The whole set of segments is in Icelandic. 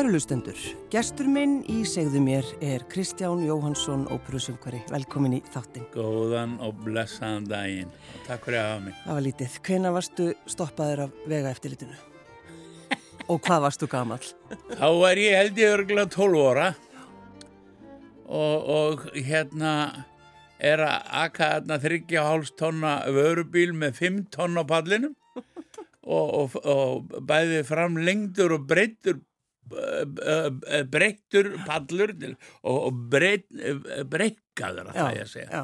Kærulustendur, gestur minn í segðu mér er Kristján Jóhansson, óperusungari. Velkomin í þáttin. Góðan og blessaðan daginn. Takk fyrir að hafa mig. Það var lítið. Hvena varstu stoppaður af vega eftirlitinu? og hvað varstu gamal? Þá var ég held ég örgulega 12 óra og, og hérna er að aka þarna 3,5 tonna vörubíl með 5 tonna á pallinum og, og, og bæði fram lengdur og breyttur breyttur pallur og, breykaður að það ég að segja.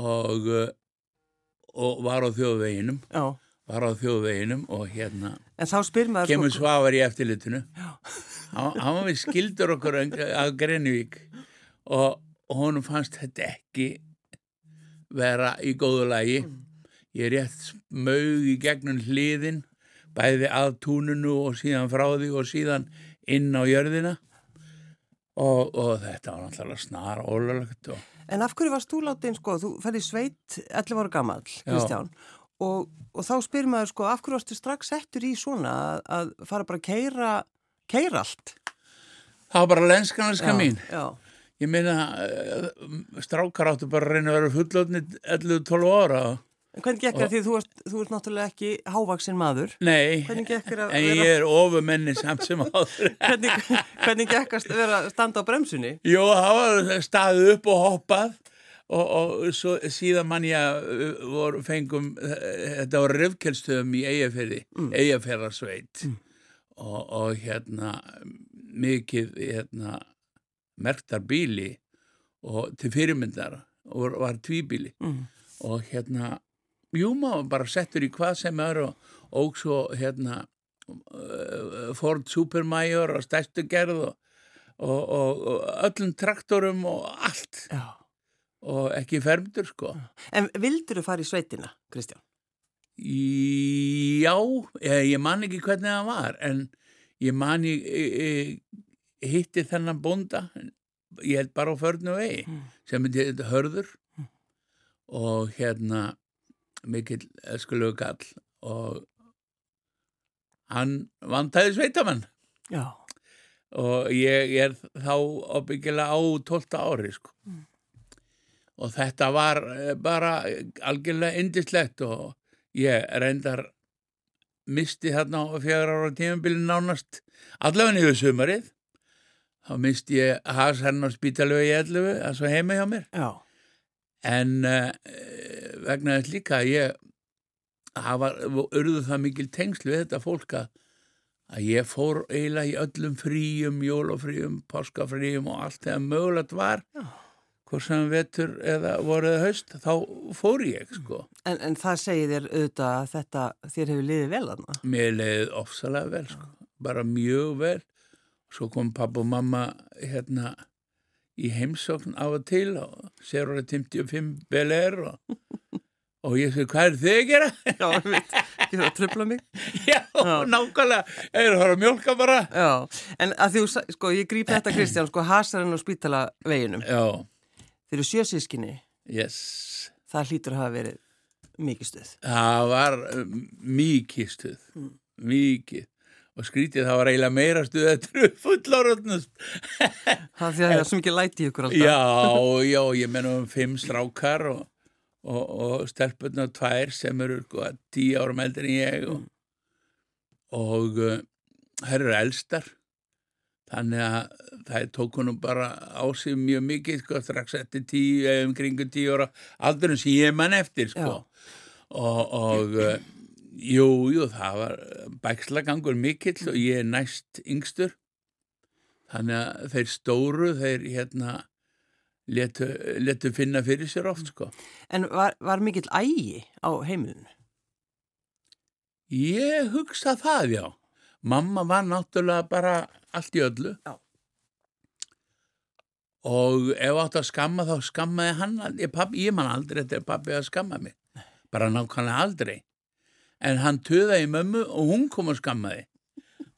og, og var á þjóðveginum já. var á þjóðveginum og hérna kemur sko... svavar í eftirlitinu. Hann var við skildur okkur að Greinvík og, honum fannst þetta ekki vera í góðu lagi. Mm. ég er rétt mög í gegnum hliðin bæði að túnunu og síðan frá því og síðan inn á jörðina og, og þetta var náttúrulega snar ólulegt. Og... En af hverju varst þú látið, sko, þú færði sveit 11 ára gammal, Kristján, og, og þá spyrir maður, sko, af hverju varstu strax settur í svona að, að fara bara að keira, keira allt? Það var bara lenskanarska mín. Já, Ég meina, eh, strákar áttu bara að reyna að vera fullotni 11-12 ára og En hvernig gekk það því þú ert, þú ert náttúrulega ekki hávaksinn maður? Nei, en vera... ég er ofumenni samt sem áður. hvernig, hvernig gekk að vera standa á bremsunni? Jó, það var staðið upp og hoppað og, og svo, síðan mann ég uh, fengum, þetta var röfkelstöðum í Eyjafjörði, mm. Eyjafjörðarsveit mm. og, og hérna mikið hérna, merktar bíli og til fyrirmyndar og var tvíbíli mm. og hérna jú maður bara settur í hvað sem er og, og svo hérna uh, Ford Supermajor og stærstu gerð og, og, og öllum traktorum og allt Já. og ekki fermdur sko En vildur þú fara í sveitina, Kristján? Já, ég, ég man ekki hvernig það var en ég man ég, ég, ég hitti þennan bonda ég held bara á förnu vegi mm. sem er hörður mm. og hérna mikill eskulegu gall og hann vantæði sveitamann Já. og ég, ég er þá ábyggilega á 12 ári sko. mm. og þetta var eh, bara algjörlega indislegt og ég reyndar misti hérna á fjögur ára tímabilin nánast allavega niður sumarið þá misti ég has hérna á spítalögu í 11 að svo heima hjá mér Já. en uh, vegna þess líka að ég hafa örðu það mikil tengslu við þetta fólka að ég fór eiginlega í öllum fríum, jólofríum, páskafríum og allt þegar mögulegt var hvort sem vetur eða voruð haust, þá fór ég sko. En, en það segir þér auðvitað að þetta þér hefur liðið vel aðna? Mér liðið ofsalega vel sko, bara mjög vel. Svo kom pappa og mamma hérna í heimsókn af og til og sér orðið 55 vel er og Og ég segi, hvað er þið að gera? Já, ég veit, ég þarf að tröfla mig. Já, Já. nákvæmlega, ég er að fara að mjölka bara. Já, en að þú, sko, ég gríp þetta Kristján, sko, hasarinn og spítala veginum. Já. Þeir eru sjösískinni. Yes. Það hlýtur að hafa verið mikið stuð. Það var um, mikið stuð, mm. mikið. Og skrítið það var eiginlega meira stuð þetta er fullorðnust. Það því að það er svo mikið læti ykkur alltaf. Já, já, ég menna um fimm strákar og og, og stelpunna tvær sem eru sko, tíu árum eldur en ég og, og uh, þær eru elstar þannig að það tók honum bara á sig mjög mikið sko, strax eftir tíu, eða umkringu tíu ára aldrei sem ég mann eftir sko. og, og uh, jú, jú, það var bækslagangur mikill og ég er næst yngstur þannig að þeir stóru, þeir hérna letu, letu finna fyrir sér oft sko. En var, var mikill ægi á heimilinu? Ég hugsa það, já. Mamma var náttúrulega bara allt í öllu. Já. Og ef átt að skamma þá skammaði hann, ég, ég man aldrei þetta er pappi að skamma mig. Bara nákvæmlega aldrei. En hann töða í mömmu og hún kom að skammaði.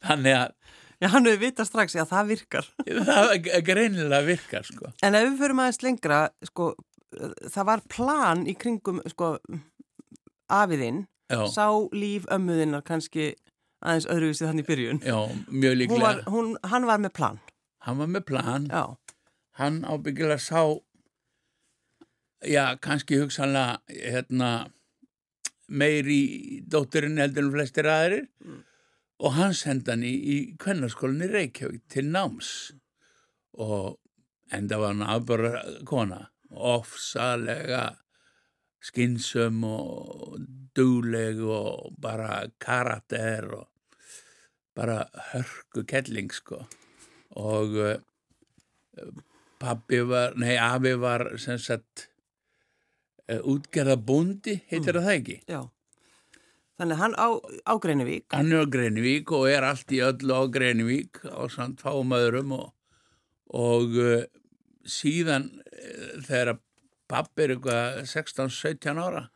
Þannig að Já, hann hefur vitað strax, já, það virkar. það greinilega virkar, sko. En ef við förum aðeins lengra, sko, það var plan í kringum, sko, afiðinn, sá líf ömmuðinnar kannski aðeins öðruvísið hann í byrjun. Já, mjög Hún líklega. Var, hún, hann var með plan. Hann var með plan. Já, Hann ábyggilega sá, já, kannski hugsanlega, hérna, meir í dótturinn heldur en flestir aðrir. Og hann senda hann í, í kvennarskólinni Reykjavík til náms. Og enda var hann afbara kona, ofsalega skinsum og dugleg og bara karakter og bara hörku kelling sko. Og uh, pabbi var, nei afi var sem sagt útgerða búndi, heitir það ekki já. Þannig hann á, á Greinivík. hann er á Greinivík og er allt í öllu á Greinivík á öðrum og, og uh, síðan uh, þegar pappi er eitthvað 16-17 ára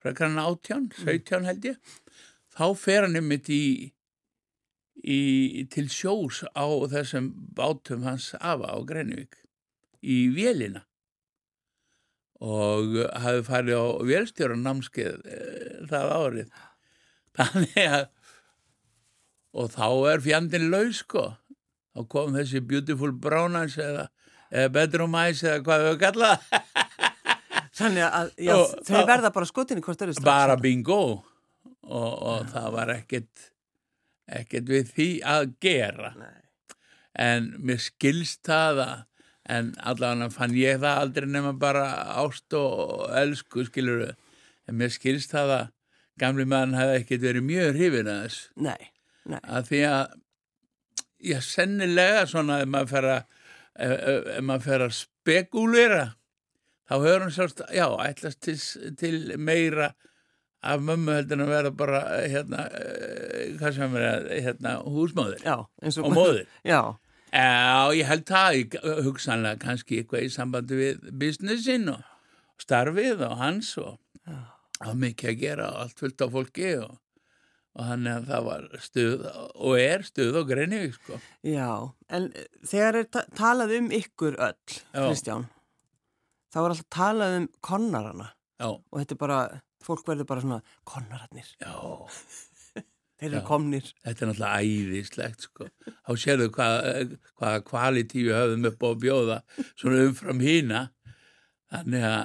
frekar hann 18, 17 held ég þá fer hann einmitt í, í til sjós á þessum bátum hans afa á Greinivík í vélina og hafi farið á vélstjóran námskeið e, það árið. Þannig að og þá er fjandinn laus sko. Þá kom þessi beautiful brown eyes eða, eða bedroom eyes eða hvað við kallað. Þannig að já, Og þau þá- verða bara skotinni hvort eru strax. bara bingo. Og, og það var ekkert ekkert við því að gera. Nei. en mér skilst það að en allavega fann ég það aldrei nema bara ást og elsku skilur en mér skilst það að gamli mann hefði ekkert verið mjög hrifin að þess Nei, nei. að því að já, sennilega svona ef maður fer að ef, ef, maður fer að spekulera þá höfum hann sérst, já, ætlast til, til meira af mömmu heldur að vera bara hérna, eh, hvað sem er hérna, húsmóðir Já, og... og móðir. Já, Já, ég held það, hugsanlega kannski eitthvað í sambandi við businessin og starfið og hans og á mikið að gera og allt fullt af fólki og, og þannig að það var stuð og er stuð og Greinivík sko. já. En eh, þegar er ta talað um ykkur öll, Já. Kristján, þá er alltaf talað um konnarana. Já, Og þetta er bara, fólk verður bara svona, konnararnir, já, þeir eru komnir. þetta er náttúrulega æðislegt sko. Þá sérðu hvað, hvaða kvalití við höfum upp á að bjóða svona umfram hína þannig að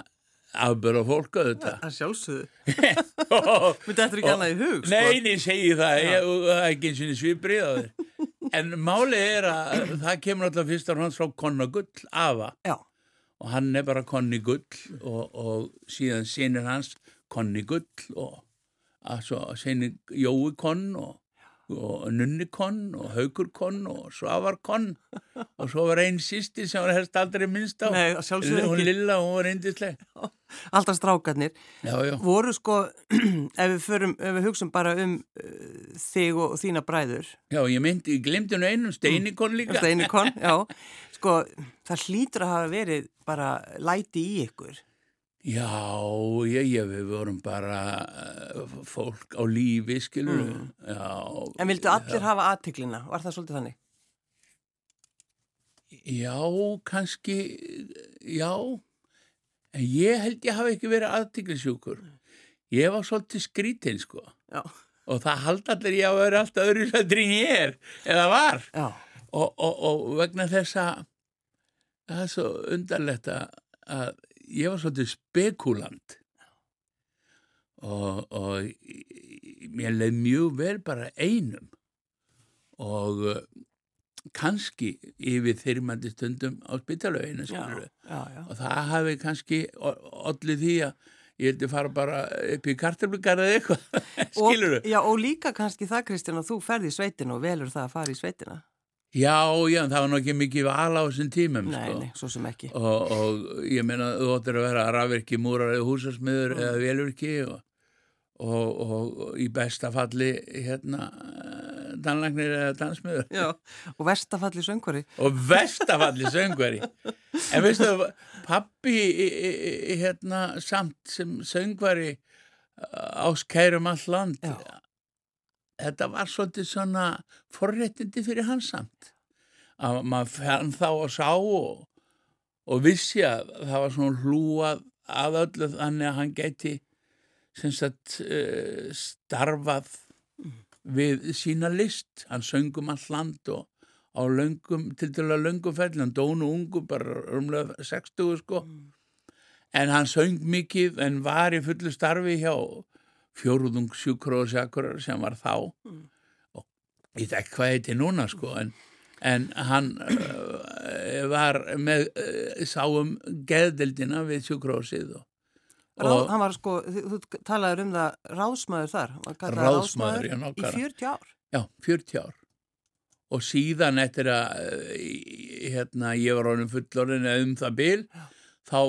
afböra fólk auðvitað. Það sjálfsögðu. Myndi þetta ekki annað í hug, sko? Nei, nei, segi það, ég, það er ekki eins og sviprið á þér. En málið er að það kemur alltaf fyrst og hans frá Konna Gull, afa, Já, og hann er bara Konni Gull og, og síðan sinir hans Konni Gull og að svo sinir Jói Konn og, og Nunni Konn og Haukur Konn og Svavar Konn og svo var einn sýsti sem var helst aldrei minnst á. Nei, Hún. Lilla, hún var reyndisleg. alltaf strákarnir. Já, já. Voru sko, ef við, förum, ef við hugsum bara um uh, þig og þína bræður, Já, ég myndi, ég glemdi nú einum, Steini Konn líka. Steini Konn, já, sko, það hlýtur að hafa verið bara læti í ykkur. Já, ég, ég, við vorum bara uh, fólk á lífi, skilur mm. Já. En vildu allir hafa aðtiklina? Var það svolítið þannig? Já, kannski, já, en ég held ég hafi ekki verið aðtiklisjúkur. Ég var svolítið skrítinn, sko. Já, Og það haldi allir ég að vera alltaf öðru sættir en ég er, eða var. já, Og, og, og vegna þess að það er svo undarlegt að ég var svolítið spekulant og, og mér leið mjög vel bara einum og uh, kannski yfir þyrmandi stundum á já. og það hafi kannski allir því að ég vildi fara bara upp í kartablugarðið eitthvað skilur Og, já, og líka kannski það, Kristján, að þú ferði í sveitina og velur það að fara í sveitina. Já, já, það var nú ekki mikið val á þessum tímum Nei, sko. nei, svo sem ekki. og, og ég meina þú óttir að vera rafvirki, múrar eða húsasmiður eða velvirki og, og, og, í besta falli hérna danlagnir eða dansmiður Já, og vestafalli söngvari. og vestafalli söngveri en veistu pappi hérna samt sem söngvari áskærum all land Já. Þetta var svolítið svona forréttindi fyrir hans samt. Að maður fann þá að sá og, og vissi að það var svona hlúað að öllu þannig að hann geti sagt uh, starfað við sína list. Hann söngum all land og á löngum, til dæla löngum felli hann dónu ungu, bara umlega 60 sko. En hann söng mikið en var í fullu starfi hjá fjóruðung sjúkróðsjakurar sem var þá og ég veit ekki hvað heiti núna sko en, en hann uh, var með uh, sáum geðdeldina við sjúkróðsið og Ráð, hann var sko, þú, talaður um það ráðsmaður þar, Ráðsmaður, já, í nákvæmlega. 40 ár. Já, 40 ár. Og síðan eftir að eh, hérna, ég var honum fullorinn um það bil, þá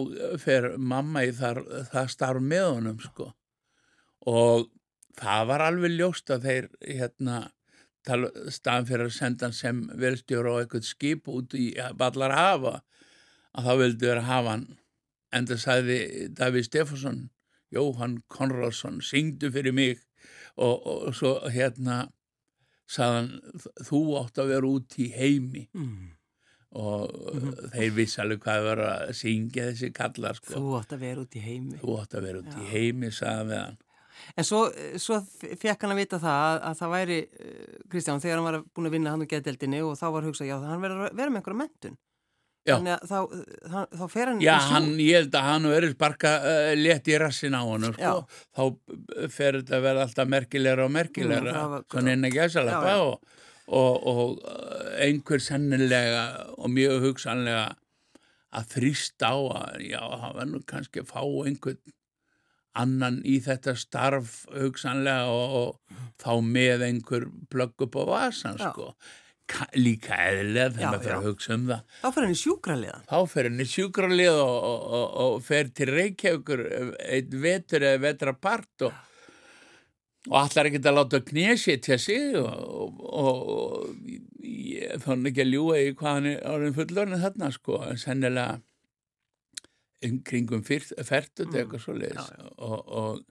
fer mamma í þar, það starf með honum, sko. Og það var alveg ljóst að þeir, hérna, staðan fyrir að senda hann sem velstjóra á eitthvað skip út í ballar hafa, að þá vildu þeir hafa hann. En það sagði Davíð Stefánsson, Jóhann Konradsson, syngdu fyrir mig og, og svo hérna sagðan þú átt að vera út í heimi Mm. og þeir vissi alveg hvað var að syngja þessi kallar sko. Þú átt að vera út í heimi. þú átt að vera út í heimi sagðan við hann En svo, svo fekk hann að vita það að, að það væri, eh, Kristján, þegar hann var búin að vinna hann og geðdeldinni og þá var hugsað, já, hann verður að vera með einhverja mentun. Já. Þannig að þá, þá, þá fer hann Já, hann, ég held að hann verið sparka uh, létt í rassin á hann sko. Þá fer þetta að vera alltaf merkilegra og merkilegra Mm, það svona inn að gæsa lappa og, og, og einhver sennilega og mjög hugsanlega að þrýsta á að já, hann verður nú kannski að fá einhvern annan í þetta starf hugsanlega og, og þá með einhver plögg upp á vasan sko. Ka- líka eðlilega Já, þegar maður fyrir að hugsa um það Þá fer hann í sjúkraliðan. þá fer henni sjúkralið og, og, og, og fer til Reykjavíkur einn vetur eða vetrapart og, og allar ekkert að láta knésitja sig og, og, og ég fann ekki að ljúa í hvað hann er orðin fullorinn þarna sko, en sennilega um kringum fyrt, fertut Mm, eitthvað svo leiðis og, og,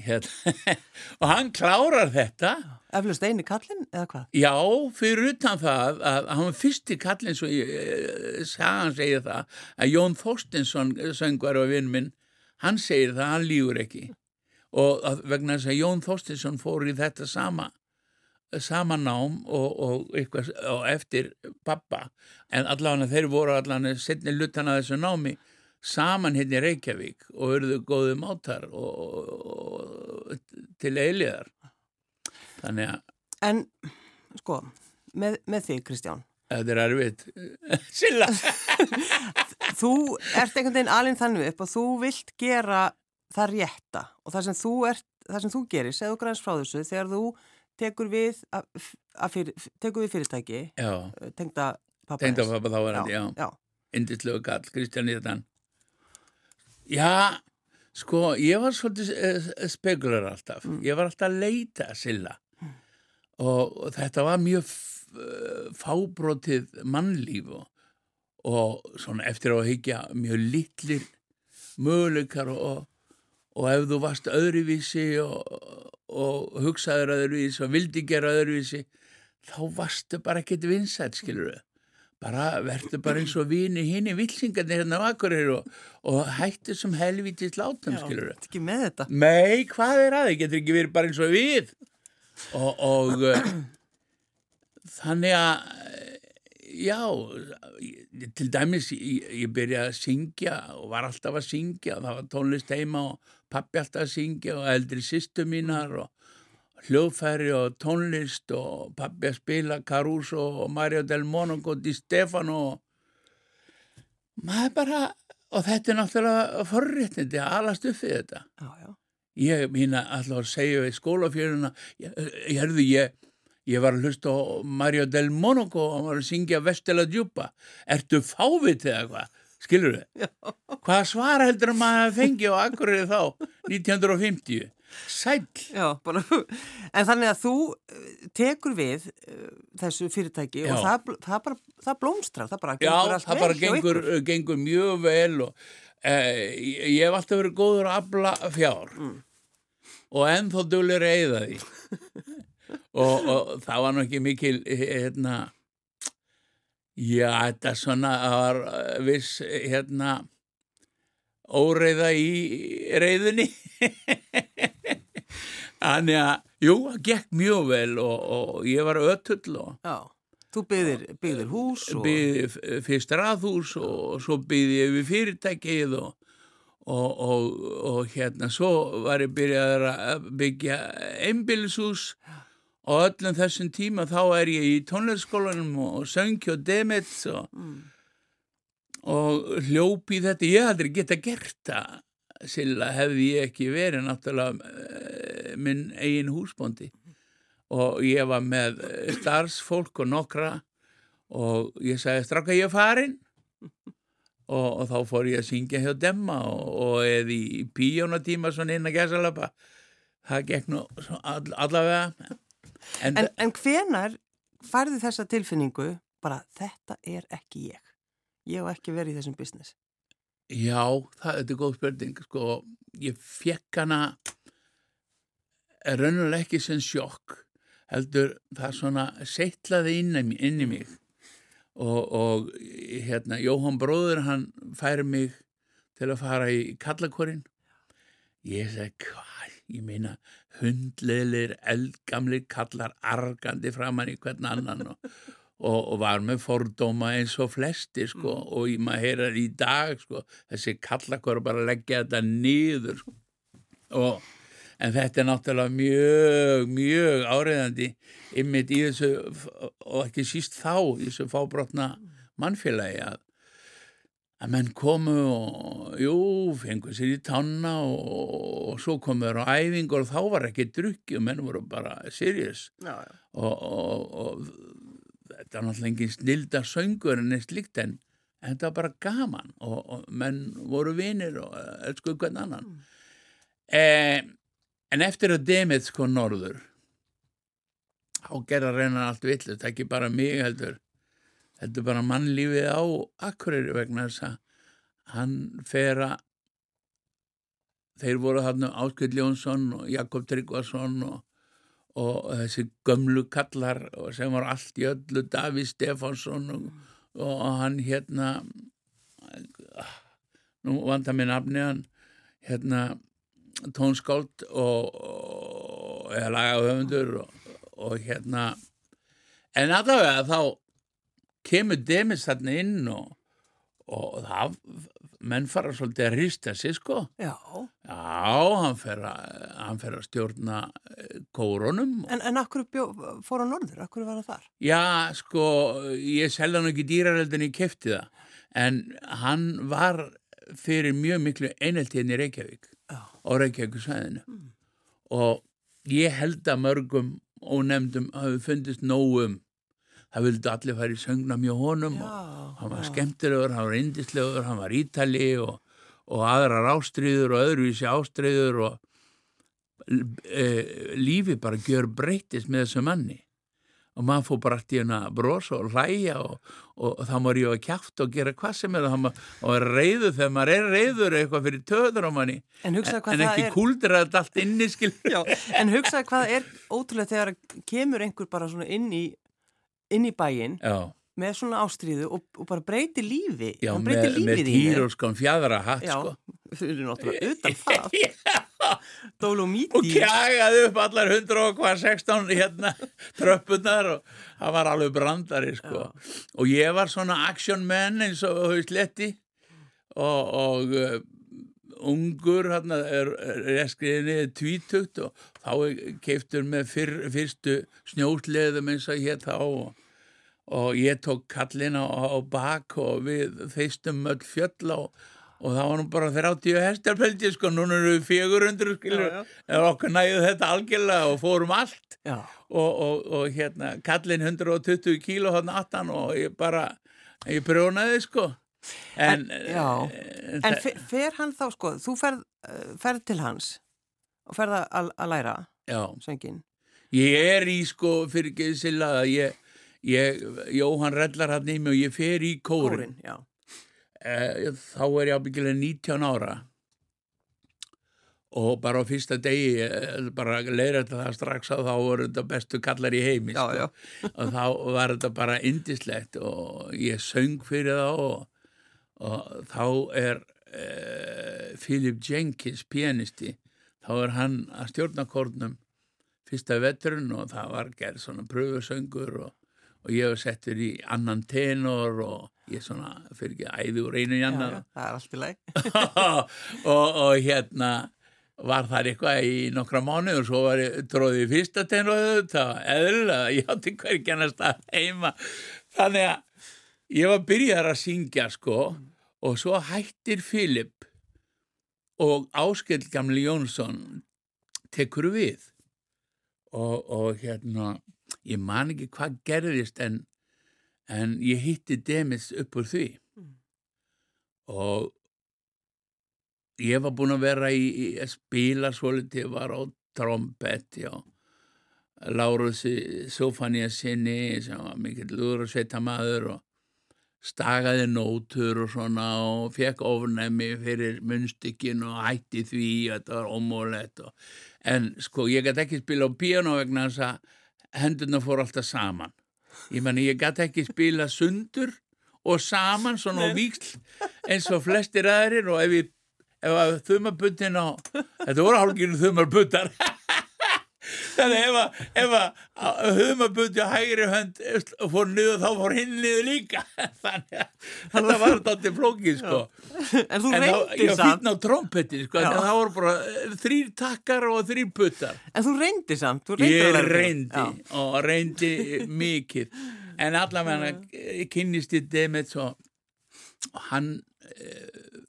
hérna, og hann klárar þetta. Eflust eini kallinn eða hvað? Já, fyrir utan það að hann var fyrsti kallinn svo ég eh, segir það að Jón Þorstinsson söngvar og vinn minn hann segir það, hann lígur ekki. Og að, vegna þess að Jón Þorstinsson fór í þetta sama sama nám og, og, eitthvað, og eftir pappa en allavega þeir voru allavega setni luttana þessu námi saman hérna í Reykjavík og verðu góðu mátar og, og, til eiliðar þannig að En, sko, með, með þig, Kristján, Þetta er erfitt. Silla! þú ert einhvern veginn alveg þannig upp og þú vilt gera það rétta og það sem þú, ert, það sem þú gerir, segðu græns frá þessu, þegar þú tekur við, að, að fyrir, tekur við fyrirtæki, Já, tengda pappa tengda pappa þá var hann, já. já. Indislegu kall, Kristján Íðan. Já, sko, ég var svolítið uh, spekular alltaf. Mm. Ég var alltaf að leita Silla. Og, og þetta var mjög uh, fábrotið mannlíf og, og svona eftir á að hyggja mjög litlir möguleikar og, og ef þú varst öðruvísi og, og hugsaður öðruvísi og vildi gera öðruvísi þá varstu bara ekkert vinsætt skilur við bara verður bara eins og vini hinn í vilsingarnir hérna á Akureyri og, og hættu sem helvítið látum skilur við Þetta ekki með þetta. Nei, hvað er að þið? Getur ekki verið bara eins og við? Og, og uh, þannig að, uh, já, til dæmis, ég, ég byrjaði að syngja og var alltaf að syngja og það var tónlist heima og pappi alltaf að syngja og eldri sýstu mínar og hljóðfæri og tónlist og pappi að spila Caruso og Mario del Monaco Di Stefano og maður bara, og þetta er náttúrulega forréttindi að alast upp við þetta. Já, já. Ég mína alltaf að segja við skólafjöruna, ég, ég herðu ég, ég var að hlusta á Mario del Monaco og hann var að syngja Vestela Djúpa. Ertu fávit eða hvað? Skilur þið? Hvað svara heldur að maður fengi á Akureyri þá, 1950? Sæll. Já, bara, en þannig að þú eh, tekur við uh, þessu fyrirtæki Já. og það, það bara, það blómstrar, það bara Já, gengur allt það vel bara hjá gengur, gengur mjög vel og eh, ég hef alltaf verið góður að afla fjár og ennþá duglir að eyða því og, og það var nú ekki mikil hérna já, þetta svona var eh, viss hérna óreiða í reyðunni Þannig að, jú, það gekk mjög vel og, og ég var ötull og Já, þú byggðir, byggðir hús og... byggði fyrst raðhús og svo byggði ég við fyrirtækið og, og, og, og hérna svo var ég byrjaður að byggja einbýlishús og öllum þessum tíma þá er ég í tónleikskólanum og söngi og demets og, og hljópi þetta, ég hadri geta gert það Silla hefði ég ekki verið náttúrulega eh, minn eigin húsbóndi. Og ég var með eh, starfsfólk og nokkra og ég sagði strafka ég farin og, og þá fór ég að syngja hjá Demma og, og eða í píjónatíma svona inn að gæsalapa það gekk nú all, allavega En, en hvenar færði þessa tilfinningu bara þetta er ekki ég. Ég hef ekki verið í þessum business? Já, það er góð spurning sko, ég fekk hana raunulega ekki sem sjokk heldur það svona seitlaði inn, í- inn í mig. Og, og hérna Jóhann bróður hann færi mig til að fara í kallakorinn. Ég segi hvað, ég meina hundleðlir, eldgamlir kallar argandi framann í hvern annan og, og, og var með fordóma eins og flesti sko og ég maður heyrar í dag sko þessi kallakor bara leggja þetta niður sko. og en þetta er náttúrulega mjög mjög áreiðandi ymmit í þessu og ekki síst þá í þessu fábrotna mannfélagi að að menn komu og jú, fengu sér í tanna og, og svo komu þeir á æfingu og þá var ekki drukki og menn voru bara serious. Já, já. og, og, og þetta er náttúrulega engin snilda söngur en eitt líkt en, þetta var bara gaman og, menn voru vinir og elskuðu hvern annan. Eh, en eftir að demið sko norður þá gerða reynar allt villust, ekki bara mig heldur heldur bara mannlífið á Akureyri vegna þess að hann fer að þeir voru þarna Áskjöld Jónsson og Jakob Tryggvason og, og þessi gömlu kallar sem var allt í öllu Davíð Stefánsson og, og hann hérna nú vanda mér nafni hann hérna tónskáld og, og eða lagahöfundur og, og hérna en allavega þá kemur Demis þarna inn og, og það menn fara svolítið að hrista sig sko. Já, já, hann fer að, hann fer að stjórna eh, kórunum. En, en akkur bjó, fór á norður, akkur var hann þar? Já, sko, ég selða hann ekki dýrareldin í kefti það, en hann var fyrir mjög miklu eineltíðin í Reykjavík Já. á Reykjavík sæðinu og ég held að mörgum ónefndum hafi fundist nógum það vildi allir fara í söngnam hjá honum og hann var já. skemmtilegur, hann var indislegur, hann var ítali og, og aðrar ástriður og öðruvísi ástriður og e, lífi bara gjör breytist með þessu manni. Og maður fór bara allt í hérna að brosa og hlæja og, og, og það má rífa kjátt og gera hvað sem er og, og er reyður þegar maður er reyður eitthvað fyrir töður á manni. En en, en það ekki er kúldur að þetta allt inni skil Já, en hugsaðu hvað er ótrúlega þegar kemur einhver bara svona inn í inn í bæinn með svona ástríðu og, og bara breyti lífi. Já hann með, breyti með lífið í þínu. týróskan fjadra hatt sko. þau eru náttúrulega utan það. Og Dolomiti kjagaði upp allar hundra og hvað 16 hérna tröppunar og það var alveg brandari sko. Og ég var svona action man eins og haust letti og, og ungur hérna er, er skriðinni tvítugt og þá keiftur með fyrr, fyrstu snjósleðum eins og hér þá og, og ég tók kallin á, á bak og við þeistum öll fjöll og og það var nú bara 30 hestar pelti sko, núna eru við 400 skilur, Já, já. en okkur næðu þetta algjörlega og fórum allt. Og, og, og hérna kallin 120 kíló hann aftan og ég bara ég prjónaði sko en, En- já. eh, en það- fer, hann þá sko þú ferð, eh, ferð til hans og ferð að, að læra já, söngin ég er í sko fyrir ekki silla að ég, ég Jóhann rellar hann í mig og ég fer í kórin Kórin, já eh, þá er ég ábyggilega 19 ára og bara á fyrsta degi eh, bara leira þetta það strax að þá voru þetta bestu kallar í heimi Já, sko. já. og þá var þetta bara indislegt og ég söng fyrir þá og, og þá er eh, Philip Jenkins pianisti þá er hann að stjórna kórnum fyrsta veturinn og það var gerð svona pröfusöngur og, og ég var settur í annan tenor og ég svona fyrir ekki æði úr einu í Já, annan já, það er allt í læg. og, og hérna var þar eitthvað í nokkra mánu og svo var ég tróðið í fyrsta tenor það var eðlilega, ég átti hvergi annars að heima þannig að ég var byrjar að syngja sko og svo hættir Filip og Áskell Gamli Jónsson tekur við. Og, og hérna ég man ekki hvað gerðist en, en ég hitti Demis upp úr því. Og ég var búinn að vera í, í að spila svolítið, var á trompet já. Lárusi Sofania sinni sem var mikill lúður og sveitamaður og stagaði nótur og svona og fekk ofnæmi fyrir munnstykkin og hætti því og þetta var ómólett og... en sko ég gæti ekki spila á piano vegna þess að hendurna fór alltaf saman. Ég meni ég gæti ekki spila sundur og saman svona á víksl eins og flestir aðrir og ef ef þumarbuttin á þetta voru hálfginu þumarbuttar þannig ef ef að þumarbutti á hægri hönd fór niður þá fór hinn niður líka. Þannig að þetta var þetta flókið sko. En þú þá, reyndir ég samt, fýtna á trompetti sko, en það voru bara eh, þrýr takkar og þrýr puttar. En þú reyndir samt, þú ég reyndi og reyndi mikið. En allavega kynnist ég Demets og og hann uh,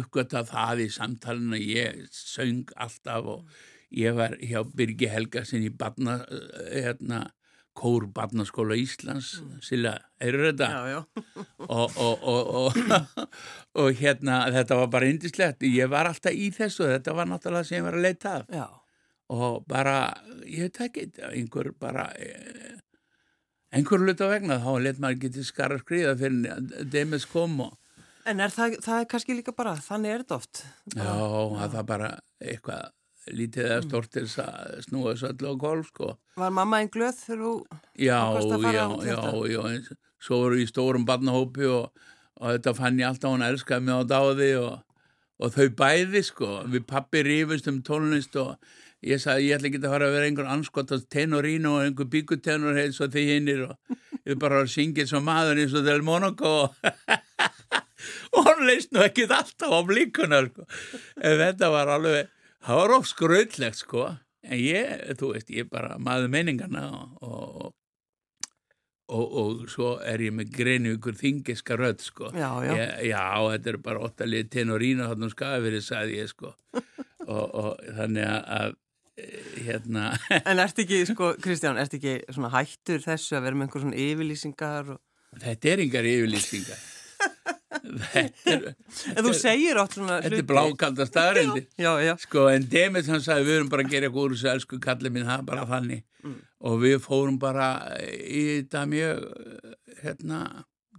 uppgötta það í samtalinu ég söng alltaf og ég var hjá Birgi Helgasin í barna, uh, hérna, kór barnaskóla Íslands Silla, eru þetta? Já, já. og, og, og, og, og hérna þetta var bara indislegt ég var alltaf í þessu, þetta var náttúrulega sem ég var að leita af Já. og bara, ég veit ekki einhver bara eh, einhver hluta vegna þá let maður getið skara skriða fyrir Demis kom og En er það, það er kannski líka bara, þannig er þetta oft. já, það var bara eitthvað lítið eða stort til að snúa þessu öllu á golf sko Var mamma einn glöð þegar þú... Já, Ákvaðst að fara já, út í já, þetta? já, eins, svo voru í stórum barnahópi og, og þetta fann ég alltaf hún elskaði mig á dáði og, og þau bæði sko, við pappi rífust um tónlist og ég sagði ég ætla ekki að fara að vera einhver anskotast tenorín og einhver bíkutenor heils og þið hinnir og ég bara eins og maður eins og Del Monaco og, hann leist nú ekki alltaf á blíkuna sko. en þetta var alveg, það var of skröðlegt sko. En ég, þú veist, ég er bara maður meiningarna og, og Og, og svo er ég með greinu ykkur þingiska rödd sko. Já, já. Ég, já, þetta er bara óttalið tenorína hann og skafirði, sagði ég sko. Og, og þannig að, eh, hérna. En ert ekki, sko, Kristján, ert ekki svona hættur þessu að vera með einhver svona yfirlýsingar og... þetta er yngar yfirlýsingar En þú segir oft svona þetta er blákalda staðarendi Já, já. sko en Demet hann sagði við erum bara að gera úr þessu elsku kallið minn, það er bara þannig og við fórum bara í þetta mjög hérna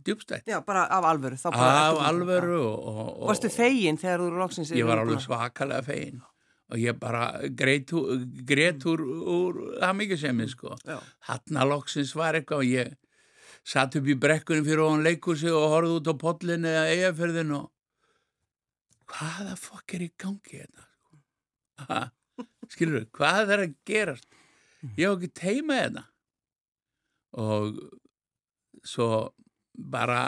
djúbstætt Já, bara af alvöru. af alvöru og, og, Já. Varstu fegin þegar þú eru loksins... ég var yfir- alveg svakalega fegin og ég bara greit, úr- grét úr, úr það mikið sem ég sko Já. hann loksins var eitthvað og ég satt upp í brekkunni fyrir ofan leikursi og horfði út á pollin eða eigaförðin og hvaða fokk er í gangi þetta Ha, skilur þú, hvað er að gerast? Ég hef ekki teima þetta og svo bara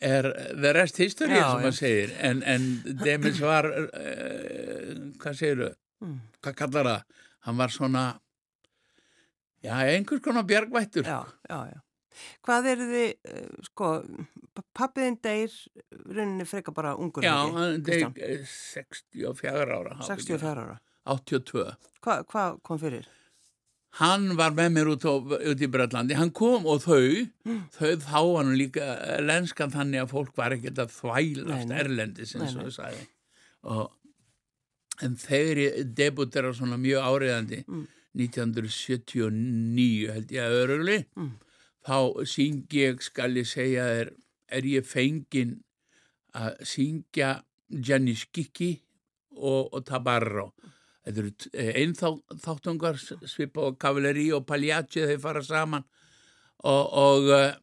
er the rest history Já, sem maður segir. En, en Demis var uh, hvað segir þau Mm. hvað kallar það? Hann var svona já, einhvers konar bjargvættur. Já, já, já. Hvað eru þið, uh, sko, pappiðin deyr rauninni freka bara ungur já, hann er 64 ára 64 ára. 82 Hva, hvað kom fyrir? hann var með mér út, á, út í Brellandi hann kom og þau þau þá var hann líka lenskan þannig að fólk var ekkert að þvælast erlendis eins og þau sagði. Og, en þegar ég debutera svona mjög áriðandi Mm. 1979 held ég að örugli Mm. þá syngi ég skal ég segja er, er ég fengin að syngja Gianni Schicchi og, og Tabarro. Þetta eru einn þáttungar svipa og kavaleri og pagliacci þeir fara saman. Og, og uh,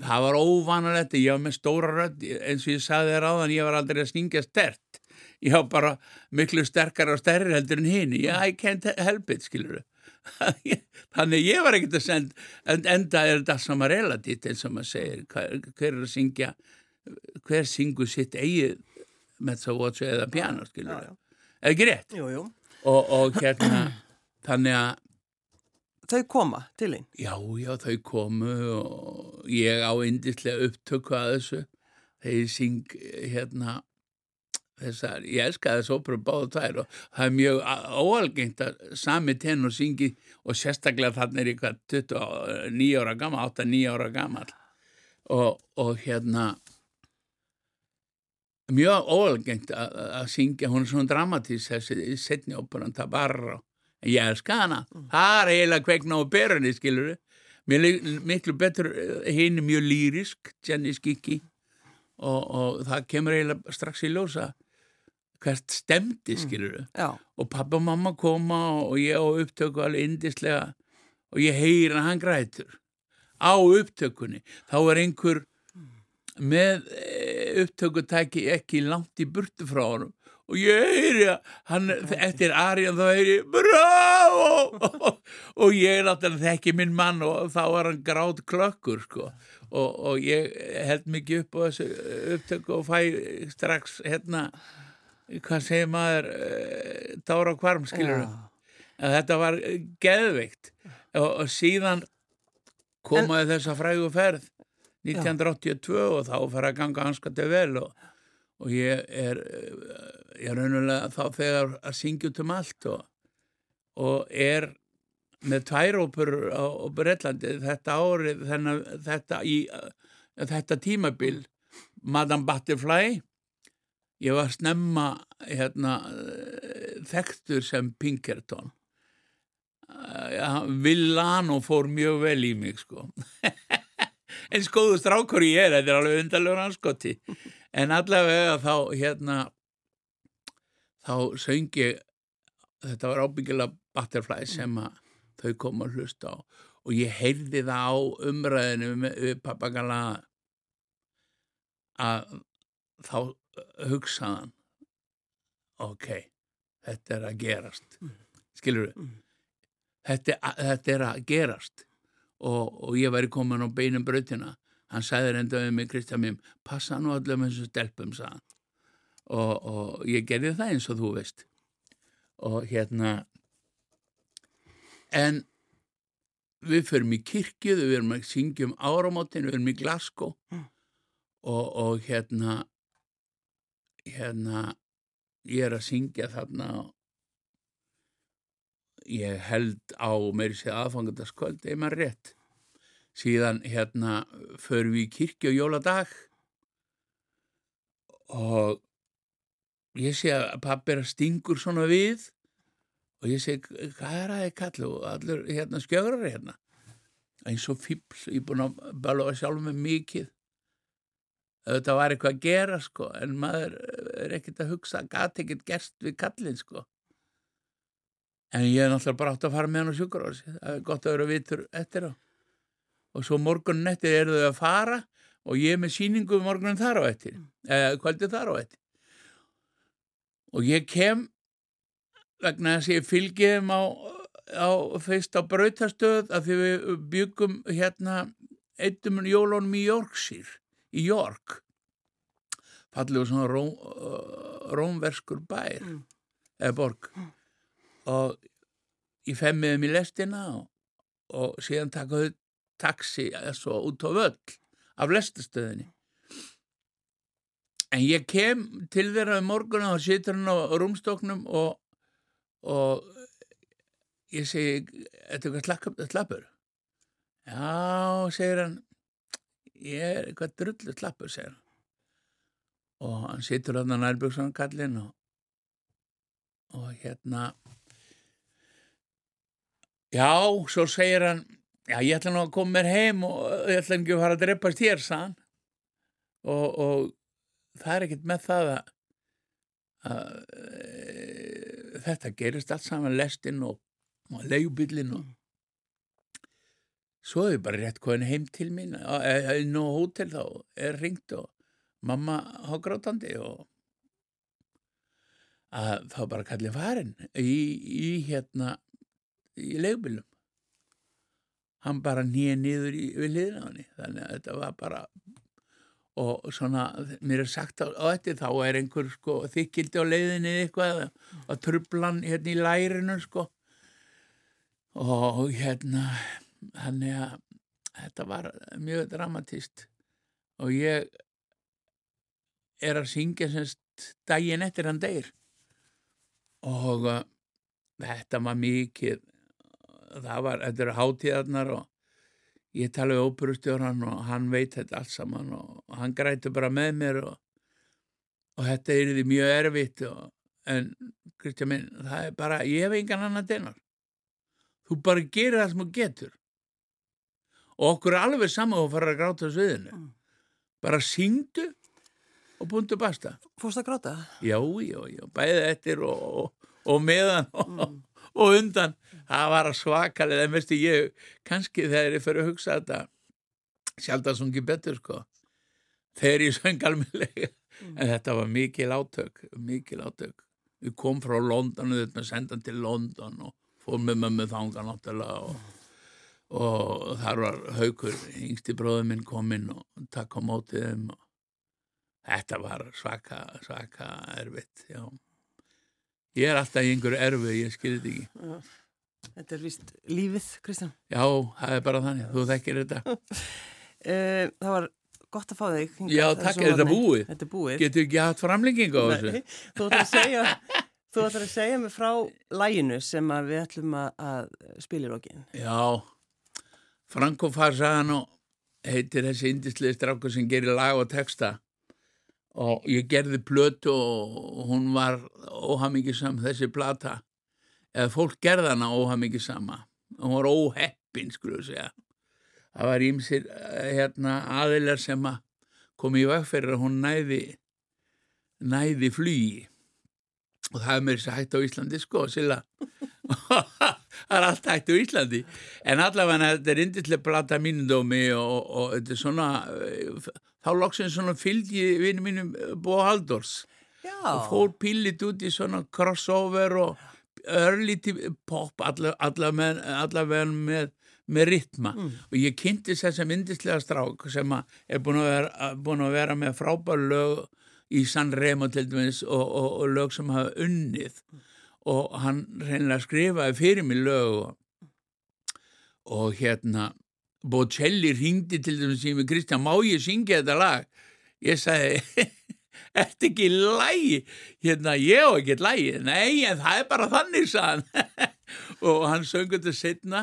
það var óvanalegt ég var með stóra rödd eins og ég sagði þér áðan ég var aldrei að syngja stert ég á bara miklu sterkar og stærri heldur en hinn yeah, I can't help it, skilur þannig ég var ekkert að senda en enda er þetta sama relativt eins og maður segir. Hver, hver er að syngja hver syngur sitt eigið með það votsu eða piano, skilur eða ekki rétt? Jú, jú. Og, og hérna þannig að Þau koma til einn? Já, já, þau komu og ég á indislega upptöku að þessu. Þegar ég syng hérna þessar, ég elska þess óperu báðu tvær og það er mjög óalgengt að sami tenn og syngi og sérstaklega þannig er hvað 29 ára gammal, 8-9 ára gammal og, og hérna mjög óalgengt að syngja, hún er svona dramatísk þessi setni óperan Tabarra en ég elska hana, mm. það er eiginlega kveikna á berunni, skilur mér miklu betur, hinn er mjög lýrisk, Jenny Skikki. Og, og það kemur eiginlega strax í ljósa hvert stemdi, mm. skilur mm. og pappa og mamma koma og ég á upptöku alveg indislega og ég heyra hann grætur. Á upptökunni, þá er einhver með eh, upptökutæki ekki langt í burtu frá honum og ég heyri hann, eftir Arjan þá heyri ég bravo! Og, og ég er náttúrulega þekki minn mann og þá var hann grátt klökkur sko. Og, og ég held mikið upp á þessu upptöku og fæ strax hérna hvað segir maður dára og kvarm skilur ja. þetta var geðveikt og, og síðan komaði þessa frægu ferð 1982 ja. og þá fer að ganga hanskandi vel og og ég er, ég er raunulega þá þegar að syngja út um allt og, og er með tværópur á, á Breitlandi þetta árið þennan, þetta, í, þetta tímabil Madame Butterfly ég var snemma hérna, þekktur sem Pinkerton. Villano fór mjög vel í mig sko. En skoðu strákur ég er þetta er alveg undarlegur anskoti en allavega þá hérna þá söngi þetta var ábyggilega Butterfly sem að þau kom að hlusta á. Og ég heyrði það á umræðinu við pappagala að þá hugsaðan ok, þetta er að gerast. Skilur við þetta, þetta er að gerast. Og, og ég væri komin á beinum bröðina hann sagði reynda um mig Kristján mým passa nú allir með þessu stelpum og, og ég gerði það eins og þú veist. Og hérna en við förum í kirkju við erum að syngja um áramótin við erum í Glasgow. Mm. og, og hérna hérna ég er að syngja þarna ég held á meiri sér aðfangandaskvöld eða maður rétt. Síðan hérna förum við í kirkju og jóladag og ég sé að pappi er að stingur svona við og ég segi hvað er ég kallu og allur hérna skjögrar hérna. Eins og fíbl, ég er búin að balva sjálf með mikið þetta var eitthvað að gera sko en maður er ekkert að hugsa gati ekkert gerst við kallin sko. En ég er náttúrulega bara átt að fara með hann á sjúkur það er gott að vera vitur eftir á. Og svo morgunin eftir eru þau að fara og ég er með síningu morgunin þar á eftir mm. eða kvöldið þar á eftir. Og ég kem vegna þess að ég fylgið þeim á, á feist á brautastöð að því við byggum hérna eittum jólunum í Yorkshire í York fallið svona róm, rómverskur bær mm. eða borg mm. og ég femmiði mér lestina og, og síðan takaðu taxi svo út á völl af lestastöðinni en ég kem til þeirra um morguna og situr hann á rúmstoknum og, og ég segi þetta er eitthvað slappur já, segir hann ég er eitthvað drullu slappur segir hann. Og hann situr hann á nærbjörnsan kallin og, og hérna já, svo segir hann já ég ætla nú að koma mér heim og ég ætla ekki að fara að dreppast hér sann og, og það er ekkert með það að, að e, þetta gerist allt saman lestinn og, og leiðbillin og svo er ég bara rétt komin heim til mín inn á hótel þá er ringt og mamma har grátandi og að þá bara kallið farin í, í hérna í leigubílum hann bara nýja niður í, við liðna hann þannig að þetta var bara og svona, mér er sagt á, á þetta þá er einhver sko þykildi á leiðinni eitthvað að trublan hérna í lærinu sko. Og hérna þannig að þetta var mjög dramatist og ég er að syngja semst daginn eftir hann degir og uh, þetta var mikið það var, þetta eru hátíðarnar og ég tala við óperustjóran og hann veit þetta allt saman og hann græti bara með mér og, og þetta er því mjög erfitt og, en Kristján minn, það er bara ég hef engan annan denar þú bara gerir það sem þú getur og okkur er alveg saman og fara að gráta á sviðinu. Mm. bara syngdu og búndu basta. Fórst að gráta? já, já, já, bæði eftir og, og, og meðan Mm. og undan. Það var svakalega, en veistu ég kannski þegar ég fyrir að hugsa þetta sjálf það sungi betur sko. Þegar ég söng almennilega. En þetta var mikil átök mikil átök. Við kom frá London og þetta sendan til London og fór með mömmu þanga náttúrulega og, og þar var haukur yngsti bróður minn kominn og takk á mótið þeim og þetta var svaka svaka erfitt já ég er alltaf í einhverju erfi, ég skilði þetta ekki Þetta er vist lífið, Kristján. Já, það er bara þannig, þú þekkir þetta. Uh, það var gott að fá þig. hingað Já, takk, er þetta búið? Þetta er búið. Getur ekki haft framlengingu á þessu? Þú ætlar að segja, þú ætlar að segja mig frá læginu sem við ætlum að, að spila í lokin. Já, Franco Fasano heitir þessi indislið strákur sem gerir lag og texta. Og ég gerði plötu og hún var óhamingisam þessi plata. Eða fólk gerði hana óhamingisama hún var óheppin við segja. Það var ímsir hérna, aðilar sem að komi í vegferð að hún næði næði flugi. Og það er mér hægt á Íslandi sko, Silla það er allt hægt á Íslandi en allavega þetta er indislega blata mínundómi og, og þetta er svona eh, þá loksinn svona fylgi vinnu mínum Bó Haldors Já. og fór pílit út í svona crossover og örlíti pop allavega alla með, með ritma Mm. og ég kynnti þess að myndislega strák sem er búin að vera, búin að vera með frábær lög í San Remo til dæmis og, og, og lög sem hafa unnið og hann reynilega skrifaði fyrir mig lög og, og hérna Bocelli ringdi til dæmis í mig Kristján, má ég syngja þetta lag? Ég sagði Ertu ekki lægi? Hérna, ég á ekki lægi. Nei, en það er bara þannig, sagðan. og hann söng þetta setna,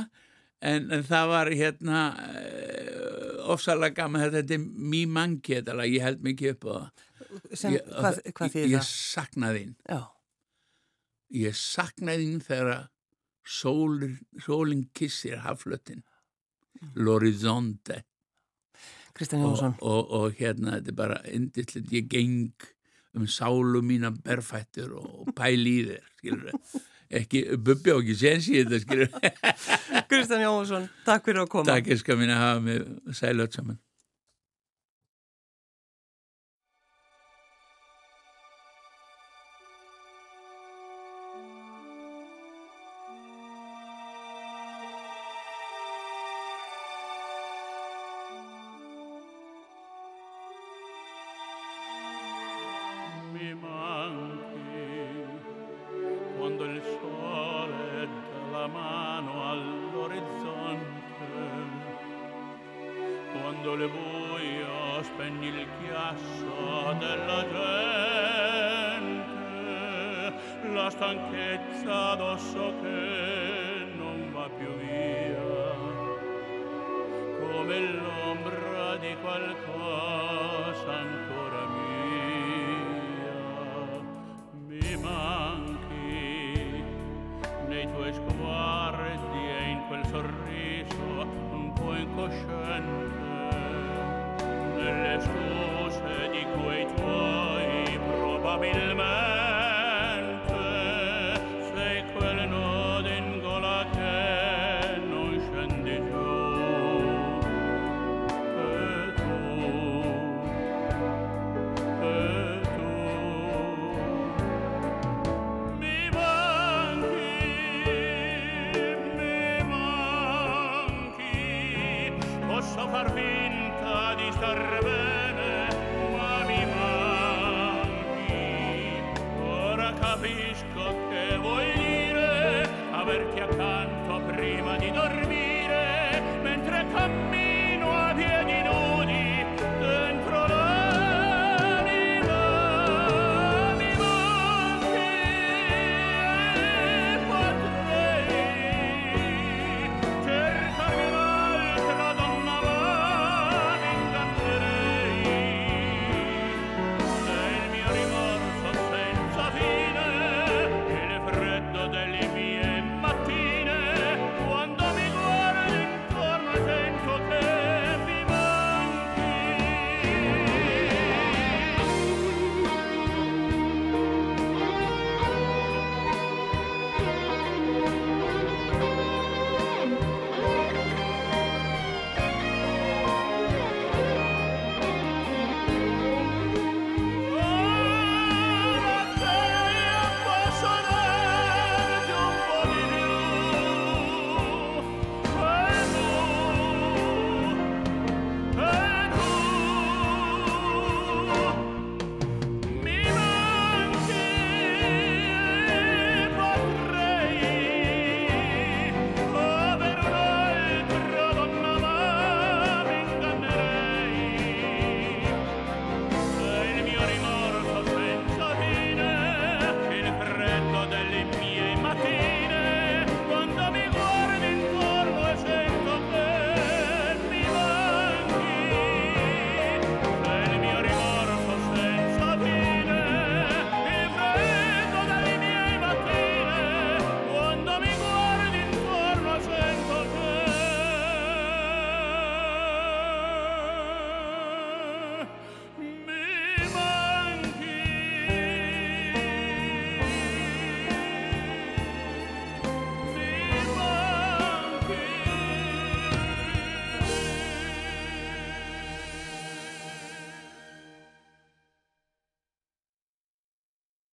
en, en það var hérna uh, ofsalega gaman þetta er mý mangi þetta lag, ég held mikið upp á það. Sem, Ég- hvað, hvað ég, ég saknaði þín. Já. Ég saknaði þín þegar sólin, sólin kissir haflötin. L'horizonte. Kristján og, Jónsson. og, og hérna þetta er bara indislega, ég geng um sálu mína berfættur og, og pæli í þér, skilur ekki, Bubbi á ekki séns í þetta, skilur Kristján Jónsson, takk fyrir að koma. Takk, ég skal að hafa mig sælögt saman ci manchi, quando il sole dà la mano all'orizzonte, quando le buio spegni il chiasso della gente, la stanchezza addosso che non va più via, come l'ombra di qualcosa ancora. Incosciente, nelle scuse di quei tuoi probabilmente posso far finta di star bene